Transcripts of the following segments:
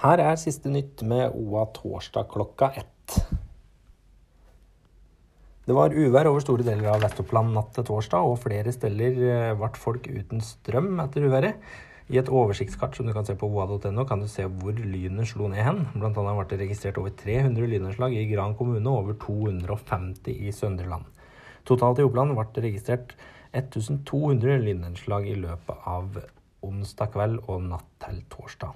Her er siste nytt med OA torsdag klokka ett. Det var uvær over store deler av Vest-Oppland natt til torsdag, og flere steder eh, ble folk uten strøm etter uværet. I et oversiktskart som du kan se på oa.no, kan du se hvor lynet slo ned hen. Blant annet ble det registrert over 300 lynnedslag i Gran kommune og over 250 i Søndreland. Totalt i Oppland ble det registrert 1200 lynnedslag i løpet av onsdag kveld og natt til torsdag.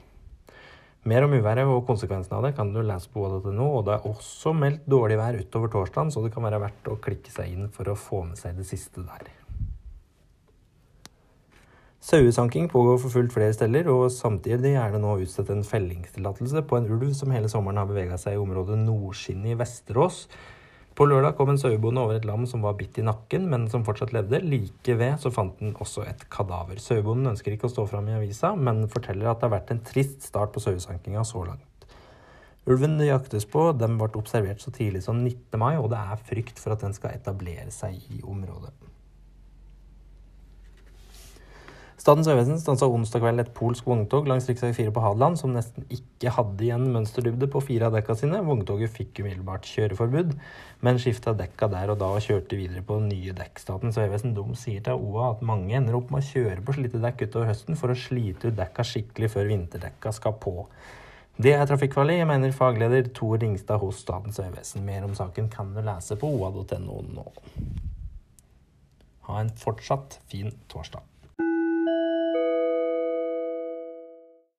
Mer om uværet og konsekvensene av det kan du lese på oa.no, og det er også meldt dårlig vær utover torsdagen, så det kan være verdt å klikke seg inn for å få med seg det siste der. Sauesanking pågår for fullt flere steder, og samtidig er det nå utstedt en fellingstillatelse på en ulv som hele sommeren har bevega seg i området Nordskinnet i Vesterås. På lørdag kom en sauebonde over et lam som var bitt i nakken, men som fortsatt levde. Like ved så fant den også et kadaver. Sauebonden ønsker ikke å stå fram i avisa, men forteller at det har vært en trist start på sauesankinga så langt. Ulven det jaktes på, den ble observert så tidlig som 19. mai, og det er frykt for at den skal etablere seg i området. Statens vegvesen stansa onsdag kveld et polsk vogntog langs rv. 4 på Hadeland som nesten ikke hadde igjen mønsterdybde på fire av dekka sine. Vogntoget fikk umiddelbart kjøreforbud, men skifta dekka der og da og kjørte videre på nye dekk. Statens vegvesen sier til OA at mange ender opp med å kjøre på slitte dekk utover høsten for å slite ut dekka skikkelig før vinterdekka skal på. Det er trafikkfarlig, mener fagleder Tor Ringstad hos Statens vegvesen. Mer om saken kan du lese på oa.no nå. Ha en fortsatt fin torsdag.